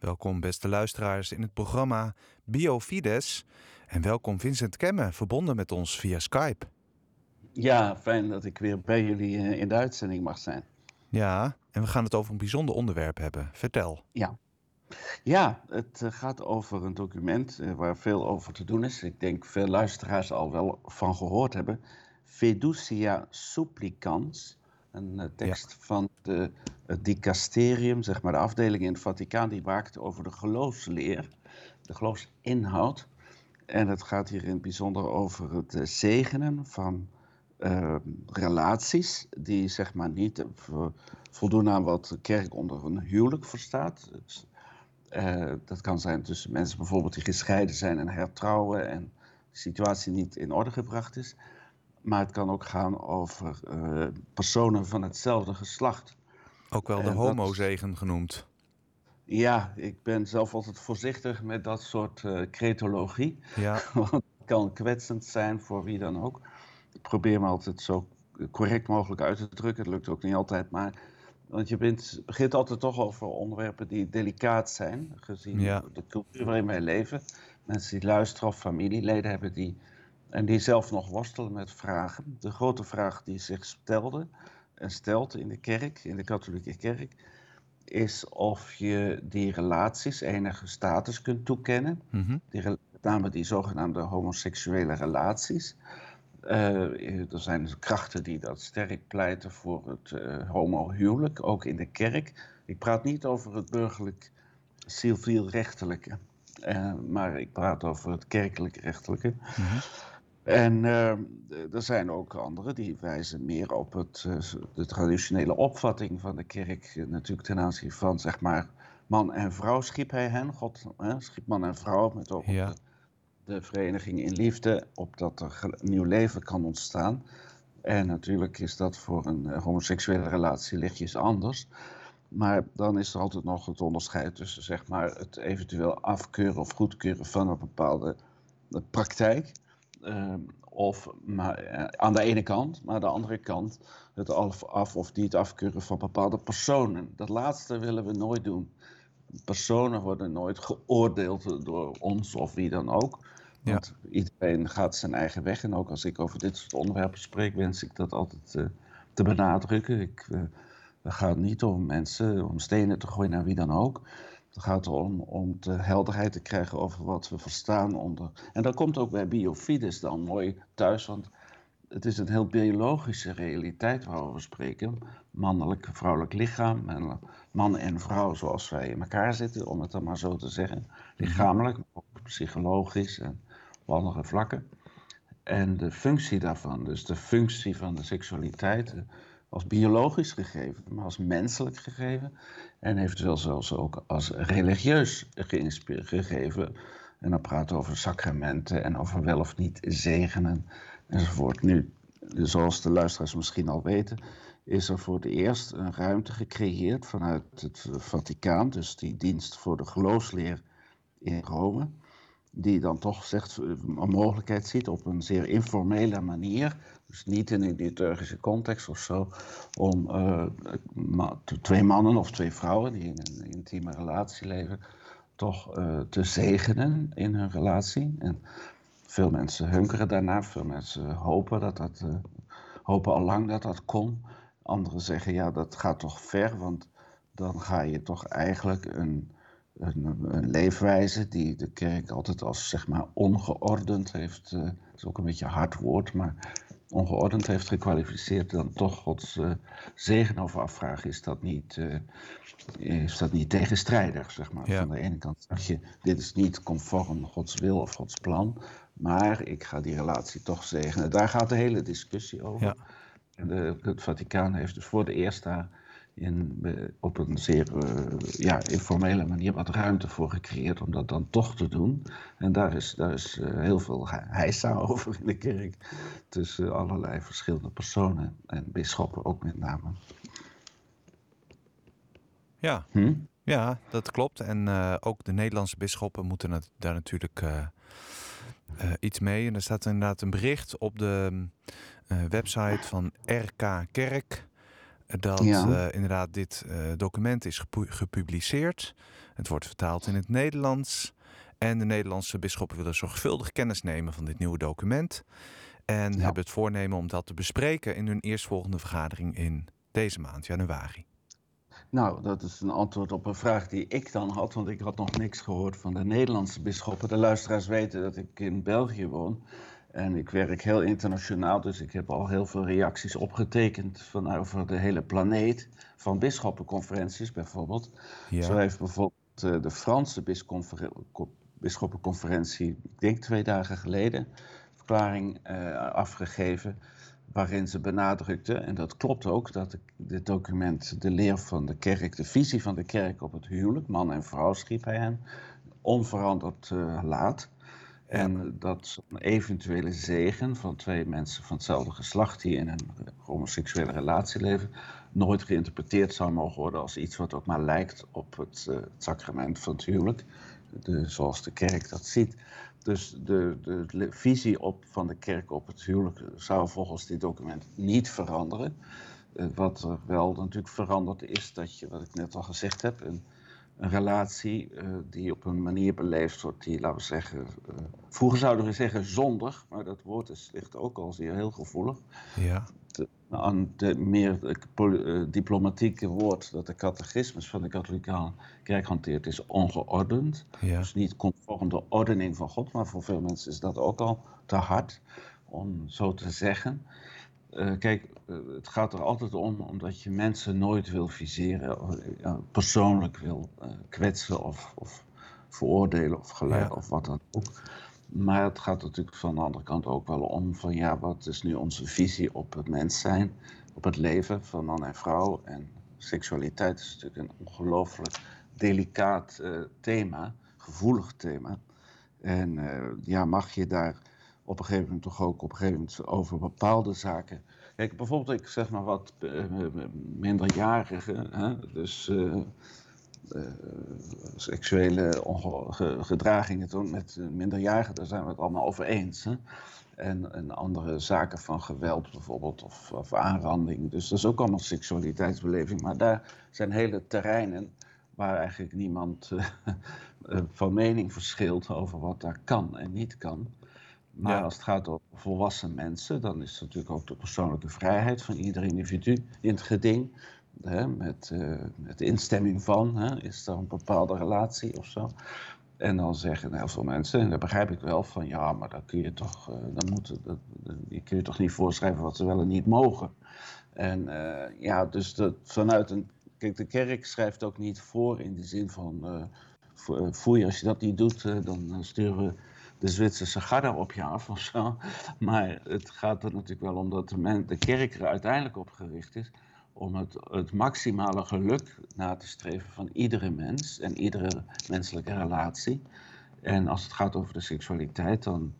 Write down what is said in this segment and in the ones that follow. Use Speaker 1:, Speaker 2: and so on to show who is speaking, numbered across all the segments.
Speaker 1: Welkom beste luisteraars in het programma Biofides. En welkom Vincent Kemme, verbonden met ons via Skype.
Speaker 2: Ja, fijn dat ik weer bij jullie eh, in de uitzending mag zijn.
Speaker 1: Ja, en we gaan het over een bijzonder onderwerp hebben. Vertel.
Speaker 2: Ja, ja het eh, gaat over een document eh, waar veel over te doen is. Ik denk veel luisteraars al wel van gehoord hebben. Fiducia supplicans. Een tekst van de, het dicasterium, zeg maar de afdeling in het Vaticaan, die waakt over de geloofsleer, de geloofsinhoud. En het gaat hier in het bijzonder over het zegenen van uh, relaties die zeg maar niet voldoen aan wat de kerk onder een huwelijk verstaat. Dus, uh, dat kan zijn tussen mensen bijvoorbeeld die gescheiden zijn en hertrouwen en de situatie niet in orde gebracht is. Maar het kan ook gaan over personen van hetzelfde geslacht.
Speaker 1: Ook wel de homozegen genoemd.
Speaker 2: Ja, ik ben zelf altijd voorzichtig met dat soort uh, cretologie. Ja. Want het kan kwetsend zijn voor wie dan ook. Ik probeer me altijd zo correct mogelijk uit te drukken. Het lukt ook niet altijd, maar... Want je bent, begint altijd toch over onderwerpen die delicaat zijn, gezien de cultuur waarin wij leven. Mensen die luisteren of familieleden hebben die, en die zelf nog worstelen met vragen. De grote vraag die zich stelde en stelt in de kerk, in de katholieke kerk, is of je die relaties enige status kunt toekennen. Mm die, met name die zogenaamde homoseksuele relaties. Uh, er zijn krachten die dat sterk pleiten voor het uh, homohuwelijk, ook in de kerk. Ik praat niet over het burgerlijk civielrechtelijke, uh, maar ik praat over het kerkelijk rechtelijke. Mm -hmm. En er zijn ook anderen die wijzen meer op het, de traditionele opvatting van de kerk, natuurlijk ten aanzien van zeg maar man en vrouw schiep hij hen. God schiep man en vrouw met ook ja. de, de vereniging in liefde, opdat er nieuw leven kan ontstaan. En natuurlijk is dat voor een homoseksuele relatie lichtjes anders. Maar dan is er altijd nog het onderscheid tussen zeg maar, het eventueel afkeuren of goedkeuren van een bepaalde praktijk. Uh, of maar, uh, aan de ene kant, maar aan de andere kant het af, af of niet afkeuren van bepaalde personen. Dat laatste willen we nooit doen. Personen worden nooit geoordeeld door ons of wie dan ook. Want ja. iedereen gaat zijn eigen weg. En ook als ik over dit soort onderwerpen spreek, wens ik dat altijd uh, te benadrukken. Ik, uh, het gaat niet om mensen, om stenen te gooien naar wie dan ook. Het gaat erom om de helderheid te krijgen over wat we verstaan onder. En dat komt ook bij biofides dan mooi thuis, want het is een heel biologische realiteit waarover we spreken. Mannelijk, vrouwelijk lichaam, man en vrouw zoals wij in elkaar zitten, om het dan maar zo te zeggen. Lichamelijk, psychologisch en op andere vlakken. En de functie daarvan, dus de functie van de seksualiteit, als biologisch gegeven, maar als menselijk gegeven. En eventueel zelfs ook als religieus gegeven. En dan praten we over sacramenten en over wel of niet zegenen enzovoort. Nu, zoals de luisteraars misschien al weten, is er voor het eerst een ruimte gecreëerd vanuit het Vaticaan, dus die dienst voor de geloofsleer in Rome, die dan toch zegt een mogelijkheid ziet op een zeer informele manier, dus niet in een liturgische context of zo, om uh, twee mannen of twee vrouwen die in een intieme relatie leven, toch uh, te zegenen in hun relatie. En veel mensen hunkeren daarna, veel mensen hopen dat dat, hopen al lang dat dat kon. Anderen zeggen ja, dat gaat toch ver, want dan ga je toch eigenlijk een, een, een leefwijze die de kerk altijd als zeg maar ongeordend heeft, uh, is ook een beetje een hard woord, maar ongeordend heeft gekwalificeerd, dan toch Gods uh, zegen over afvragen, is dat niet, uh, is dat niet tegenstrijdig, zeg maar. Ja. Van de ene kant zeg je, dit is niet conform Gods wil of Gods plan, maar ik ga die relatie toch zegenen. Daar gaat de hele discussie over. Ja. En de, het Vaticaan heeft dus voor de eerst daar in, op een zeer uh, ja, informele manier wat ruimte voor gecreëerd om dat dan toch te doen. En daar is, daar is uh, heel veel heisa over in de kerk. Tussen allerlei verschillende personen en bisschoppen ook met name.
Speaker 1: Ja, hm? ja dat klopt. En uh, ook de Nederlandse bisschoppen moeten het, daar natuurlijk iets mee. En er staat inderdaad een bericht op de website van RK Kerk dat ja. uh, inderdaad dit uh, document is gepu gepubliceerd. Het wordt vertaald in het Nederlands. En de Nederlandse bisschoppen willen zorgvuldig kennis nemen van dit nieuwe document. En hebben het voornemen om dat te bespreken in hun eerstvolgende vergadering in deze maand, januari.
Speaker 2: Nou, dat is een antwoord op een vraag die ik dan had, want ik had nog niks gehoord van de Nederlandse bisschoppen. De luisteraars weten dat ik in België woon en ik werk heel internationaal, dus ik heb al heel veel reacties opgetekend van over de hele planeet, van bisschoppenconferenties bijvoorbeeld. Zo heeft bijvoorbeeld eh, de Franse bisschoppenconferentie, ik denk twee dagen geleden, verklaring uh, afgegeven waarin ze benadrukte, en dat klopt ook, dat dit document de leer van de kerk, de visie van de kerk op het huwelijk, man en vrouw schreef hij hen, onveranderd uh, laat. En dat een eventuele zegen van twee mensen van hetzelfde geslacht die in een homoseksuele relatie leven, nooit geïnterpreteerd zou mogen worden als iets wat ook maar lijkt op het, uh, het sacrament van het huwelijk, de, zoals de kerk dat ziet. Dus de, de, visie op, van de kerk op het huwelijk zou volgens dit document niet veranderen. Uh, wat er wel natuurlijk verandert is dat je, wat ik net al gezegd heb, een, een relatie uh, die op een manier beleefd wordt die, laten we zeggen, uh, vroeger zouden we zeggen zondig, maar dat woord is, ligt ook al zeer heel gevoelig.
Speaker 1: Ja
Speaker 2: aan de meer uh, diplomatieke woord dat de catechismus van de katholieke kerk hanteert, is ongeordend. Dus niet conform de ordening van God, maar voor veel mensen is dat ook al te hard om zo te zeggen. Uh, kijk, uh, het gaat er altijd om omdat je mensen nooit wil viseren, persoonlijk wil kwetsen of, of, veroordelen of gelijk of wat dan ook. Maar het gaat natuurlijk van de andere kant ook wel om van ja, wat is nu onze visie op het mens zijn, op het leven van man en vrouw. En seksualiteit is natuurlijk een ongelooflijk delicaat thema, gevoelig thema. En ja, mag je daar op een gegeven moment toch ook op een gegeven moment over bepaalde zaken. Kijk, bijvoorbeeld, ik zeg maar wat uh, minderjarigen, hè, dus uh, seksuele gedragingen toen met minderjarigen, daar zijn we het allemaal over eens. Hè? En, andere zaken van geweld bijvoorbeeld, of, of, aanranding. Dus dat is ook allemaal seksualiteitsbeleving. Maar daar zijn hele terreinen waar eigenlijk niemand van mening verschilt over wat daar kan en niet kan. Maar als het gaat over volwassen mensen, dan is natuurlijk ook de persoonlijke vrijheid van ieder individu in het geding hè, met, uh, met instemming van, hè, is er een bepaalde relatie of zo. En dan zeggen heel veel mensen, en dat begrijp ik wel, van ja, maar dan kun je toch, uh, dan moet, dat, je kun je toch niet voorschrijven wat ze wel en niet mogen. En uh, ja, dus dat, vanuit een, kijk, de kerk schrijft ook niet voor in de zin van, foei, als je dat niet doet, dan sturen we de Zwitserse garde op je af of zo. Maar het gaat er natuurlijk wel om dat de, kerk er uiteindelijk op gericht is om het, het maximale geluk na te streven van iedere mens en iedere menselijke relatie. En als het gaat over de seksualiteit, dan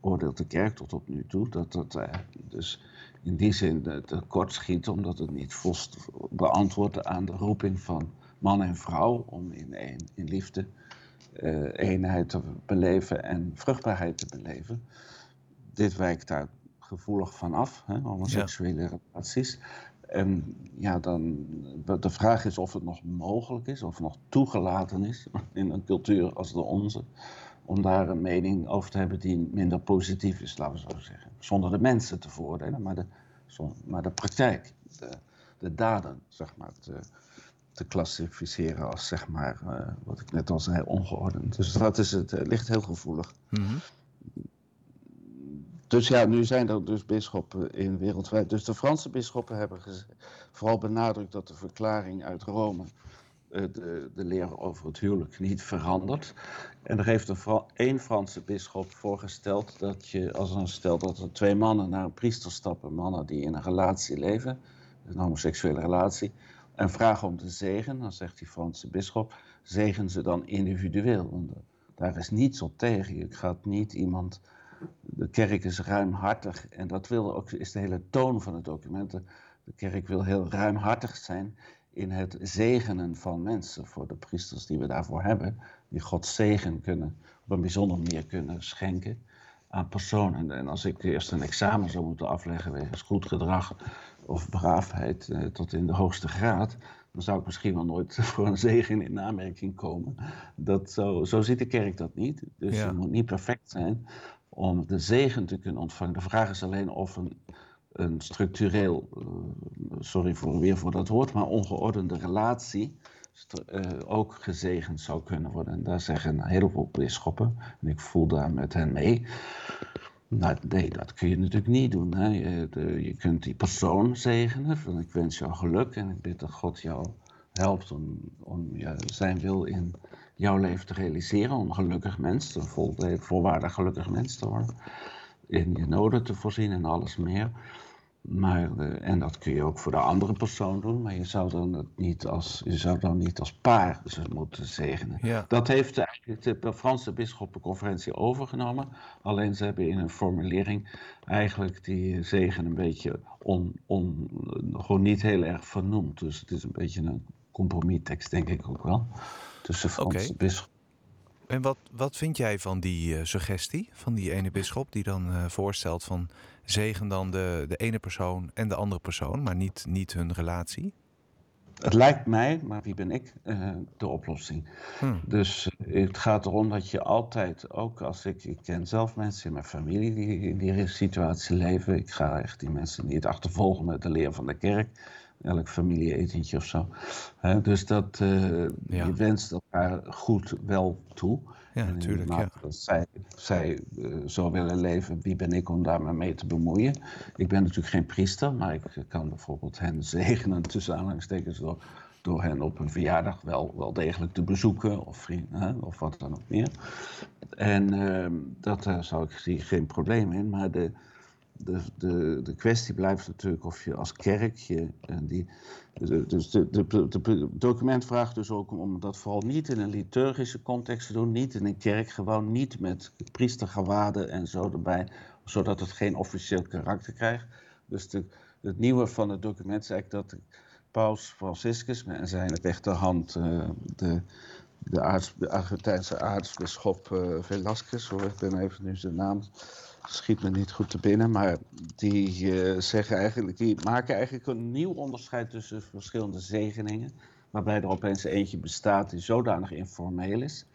Speaker 2: oordeelt de kerk tot op nu toe dat dat eh, dus in die zin tekort schiet, omdat het niet volst beantwoordt aan de roeping van man en vrouw om in, een, in liefde uh, eenheid te beleven en vruchtbaarheid te beleven. Dit wijkt daar gevoelig van af, hè, homoseksuele ja. relaties. En ja, dan, de vraag is of het nog mogelijk is, of nog toegelaten is in een cultuur als de onze, om daar een mening over te hebben die minder positief is, laten we zo zeggen. Zonder de mensen te veroordelen, maar de, maar de praktijk, de, de daden, zeg maar, te, te klassificeren als, zeg maar, uh, wat ik net al zei, ongeordend. Dus dat is het, uh, ligt heel gevoelig. Mm -hmm. Dus ja, nu zijn er dus bisschoppen in wereldwijd. Dus de Franse bisschoppen hebben vooral benadrukt dat de verklaring uit Rome uh, de, de, leer over het huwelijk niet verandert. En er heeft een één Franse bisschop voorgesteld dat je, als een stel dat er twee mannen naar een priester stappen, mannen die in een relatie leven, een homoseksuele relatie, en vragen om de zegen, dan zegt die Franse bisschop, zegen ze dan individueel. Want daar is niets op tegen. Je gaat niet iemand de kerk is ruimhartig en dat wil ook, is de hele toon van het document. De kerk wil heel ruimhartig zijn in het zegenen van mensen voor de priesters die we daarvoor hebben, die Gods zegen kunnen, op een bijzondere manier kunnen schenken aan personen. En als ik eerst een examen zou moeten afleggen wegens goed gedrag of braafheid eh, tot in de hoogste graad, dan zou ik misschien wel nooit voor een zegen in aanmerking komen. Dat zo, zo ziet de kerk dat niet. Dus je moet niet perfect zijn om de zegen te kunnen ontvangen. De vraag is alleen of een, een structureel, uh, sorry voor, weer voor dat woord, maar ongeordende relatie uh, ook gezegend zou kunnen worden. En daar zeggen een heleboel bisschoppen, en ik voel daar met hen mee. Nou, nee, dat kun je natuurlijk niet doen. Hè. Je, je kunt die persoon zegenen, ik wens jou geluk en ik bid dat God jou helpt om, om zijn wil in jouw leven te realiseren, om gelukkig mens, een volwaardig gelukkig mens te worden, in je noden te voorzien en alles meer. Maar, uh, en dat kun je ook voor de andere persoon doen, maar je zou dan, niet, als, je zou dan niet als paar ze moeten zegenen.
Speaker 1: Ja.
Speaker 2: Dat heeft eigenlijk de Franse bisschoppenconferentie overgenomen. Alleen ze hebben in een formulering eigenlijk die zegen een beetje on, on, gewoon niet heel erg vernoemd. Dus het is een beetje een compromistekst, denk ik ook wel. Tussen Franse okay. bisschop.
Speaker 1: En wat, wat vind jij van die uh, suggestie van die ene bisschop die dan uh, voorstelt van zegen dan de, de ene persoon en de andere persoon, maar niet, niet hun relatie?
Speaker 2: Het lijkt mij, maar wie ben ik, uh, de oplossing. Hmm. Dus het gaat erom dat je altijd, ook als ik, ik ken zelf mensen in mijn familie die in die situatie leven. Ik ga echt die mensen niet achtervolgen met de leer van de kerk elk familieetentje of zo. dus dat, uh, ja. je wenst elkaar goed wel toe.
Speaker 1: Ja, natuurlijk. Ja.
Speaker 2: Zij, zij uh, zo willen leven, wie ben ik om daar maar mee te bemoeien? Ik ben natuurlijk geen priester, maar ik kan bijvoorbeeld hen zegenen, tussen aanhalingstekens, door, door hen op een verjaardag wel, wel degelijk te bezoeken of, vrienden, of wat dan ook meer. En uh, dat, daar zou ik zie geen probleem in, maar de de, de, de kwestie blijft natuurlijk of je als kerk je. En die, dus de, de, de, document vraagt dus ook om dat vooral niet in een liturgische context te doen, niet in een kerk, gewoon niet met priestergewaden en zo erbij, zodat het geen officieel karakter krijgt. Dus de, het nieuwe van het document is eigenlijk dat Paus Franciscus en zijn rechterhand, uh, de, de, aarts, de Argentijnse aartsbisschop Velasquez, ik ben even nu zijn naam schiet me niet goed te binnen, maar die, uh, zeggen eigenlijk, die maken eigenlijk een nieuw onderscheid tussen verschillende zegeningen. Waarbij er opeens eentje bestaat die zodanig informeel is,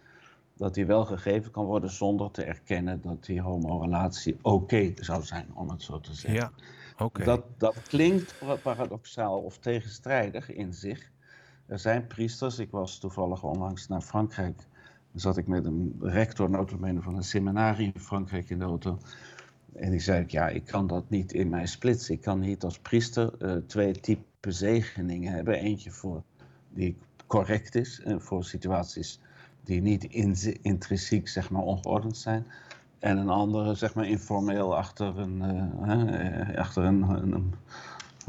Speaker 2: dat die wel gegeven kan worden zonder te erkennen dat die homorelatie oké zou zijn, om het zo te zeggen.
Speaker 1: Ja, oké.
Speaker 2: Dat, dat klinkt paradoxaal of tegenstrijdig in zich. Er zijn priesters, ik was toevallig onlangs naar Frankrijk zat ik met een rector notabene van een seminarie in Frankrijk in de auto. En die zei ik, ja, ik kan dat niet in mij splitsen. Ik kan niet als priester uh, twee typen zegeningen hebben. Eentje voor die correct is en voor situaties die niet in, intrinsiek zeg maar, ongeordend zijn. En een andere, zeg maar, informeel achter een, uh, achter een, een,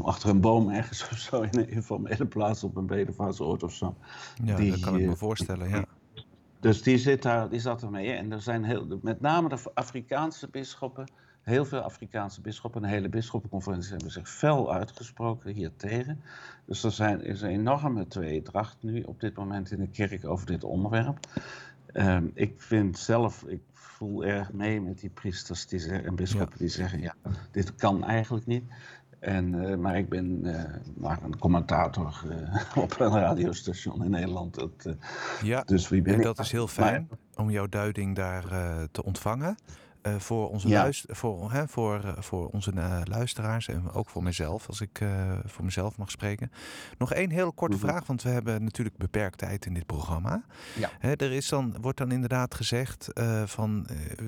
Speaker 2: achter een boom ergens of zo, in een informele plaats op een bedevaartsoord of zo.
Speaker 1: Ja, die, dat kan ik me voorstellen, ja.
Speaker 2: Dus die, zit daar, die zat ermee. En er zijn heel, met name de Afrikaanse bisschoppen, heel veel Afrikaanse bisschoppen, een hele bisschoppenconferentie hebben zich fel uitgesproken hier tegen. Dus er zijn, is een enorme tweedracht nu op dit moment in de kerk over dit onderwerp. Um, ik vind zelf, ik voel erg mee met die priesters die zeggen, en bisschoppen die zeggen, ja, dit kan eigenlijk niet. En, uh, maar ik ben uh, maar een commentator uh, op een radiostation in Nederland. Dat,
Speaker 1: ja, dus wie ben en dat is heel fijn maar, om jouw duiding daar te ontvangen. Voor onze, ja. luister, voor, hè, voor, voor onze luisteraars en ook voor mezelf, als ik voor mezelf mag spreken. Nog één heel korte mm -hmm. vraag, want we hebben natuurlijk beperkt tijd in dit programma.
Speaker 2: Ja.
Speaker 1: Hè, er is dan, wordt dan inderdaad gezegd van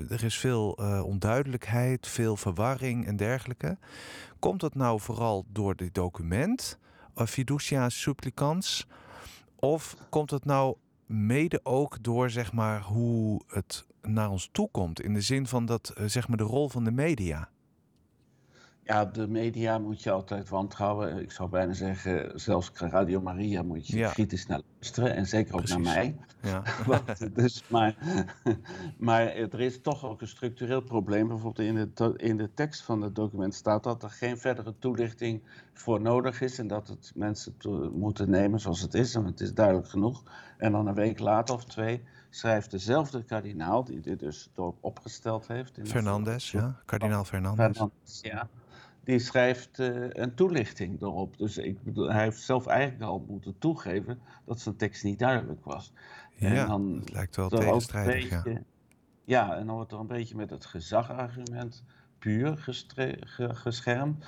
Speaker 1: er is veel onduidelijkheid, veel verwarring en dergelijke. Komt het nou vooral door dit document, fiducia supplicans, of komt het nou mede ook door zeg maar, hoe het naar ons toe komt? In de zin van dat, zeg maar, de rol van de media.
Speaker 2: Ja, de media moet je altijd wantrouwen. Ik zou bijna zeggen, zelfs Radio Maria moet je ja. kritisch naar luisteren. En zeker ook naar mij.
Speaker 1: Ja.
Speaker 2: dus, maar, maar er is toch ook een structureel probleem. Bijvoorbeeld in de, in de tekst van het document staat dat er geen verdere toelichting voor nodig is. En dat het mensen moeten nemen zoals het is. En het is duidelijk genoeg. En dan een week later of twee schrijft dezelfde kardinaal, die dit dus opgesteld heeft.
Speaker 1: Fernandes, ja. Kardinaal Fernandes.
Speaker 2: Fernandes ja die schrijft uh, een toelichting erop. Dus ik bedoel, hij heeft zelf eigenlijk al moeten toegeven dat zijn tekst niet duidelijk was.
Speaker 1: Ja, en dan het lijkt wel tegenstrijdig, beetje, ja.
Speaker 2: Ja, en dan wordt er een beetje met het gezagargument puur geschermd.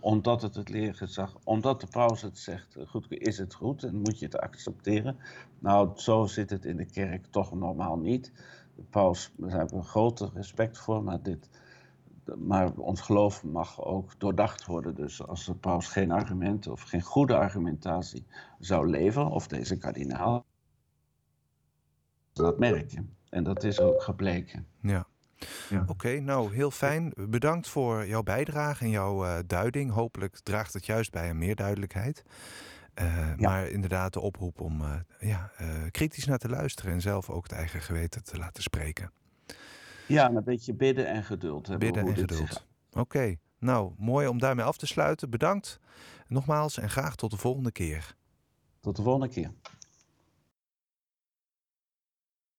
Speaker 2: omdat het het leergezag, omdat de paus het zegt, eh, goed, is het goed en moet je het accepteren. Nou, zo zit het in de kerk toch normaal niet. De paus, daar hebben we grote respect voor, maar, dit, maar ons geloof mag ook doordacht worden. Dus als de paus geen argumenten of geen goede argumentatie zou leveren, of deze kardinaal, dat merk je. En dat is ook gebleken.
Speaker 1: Ja. Ja. Oké, nou heel fijn. Bedankt voor jouw bijdrage en jouw uh, duiding. Hopelijk draagt het juist bij een meer duidelijkheid. Uh, Maar inderdaad de oproep om uh, ja, kritisch naar te luisteren en zelf ook het eigen geweten te laten spreken.
Speaker 2: Ja, een beetje bidden en geduld hebben.
Speaker 1: Bidden en geduld. Oké, nou mooi om daarmee af te sluiten. Bedankt nogmaals en graag tot de volgende keer.
Speaker 2: Tot de volgende keer.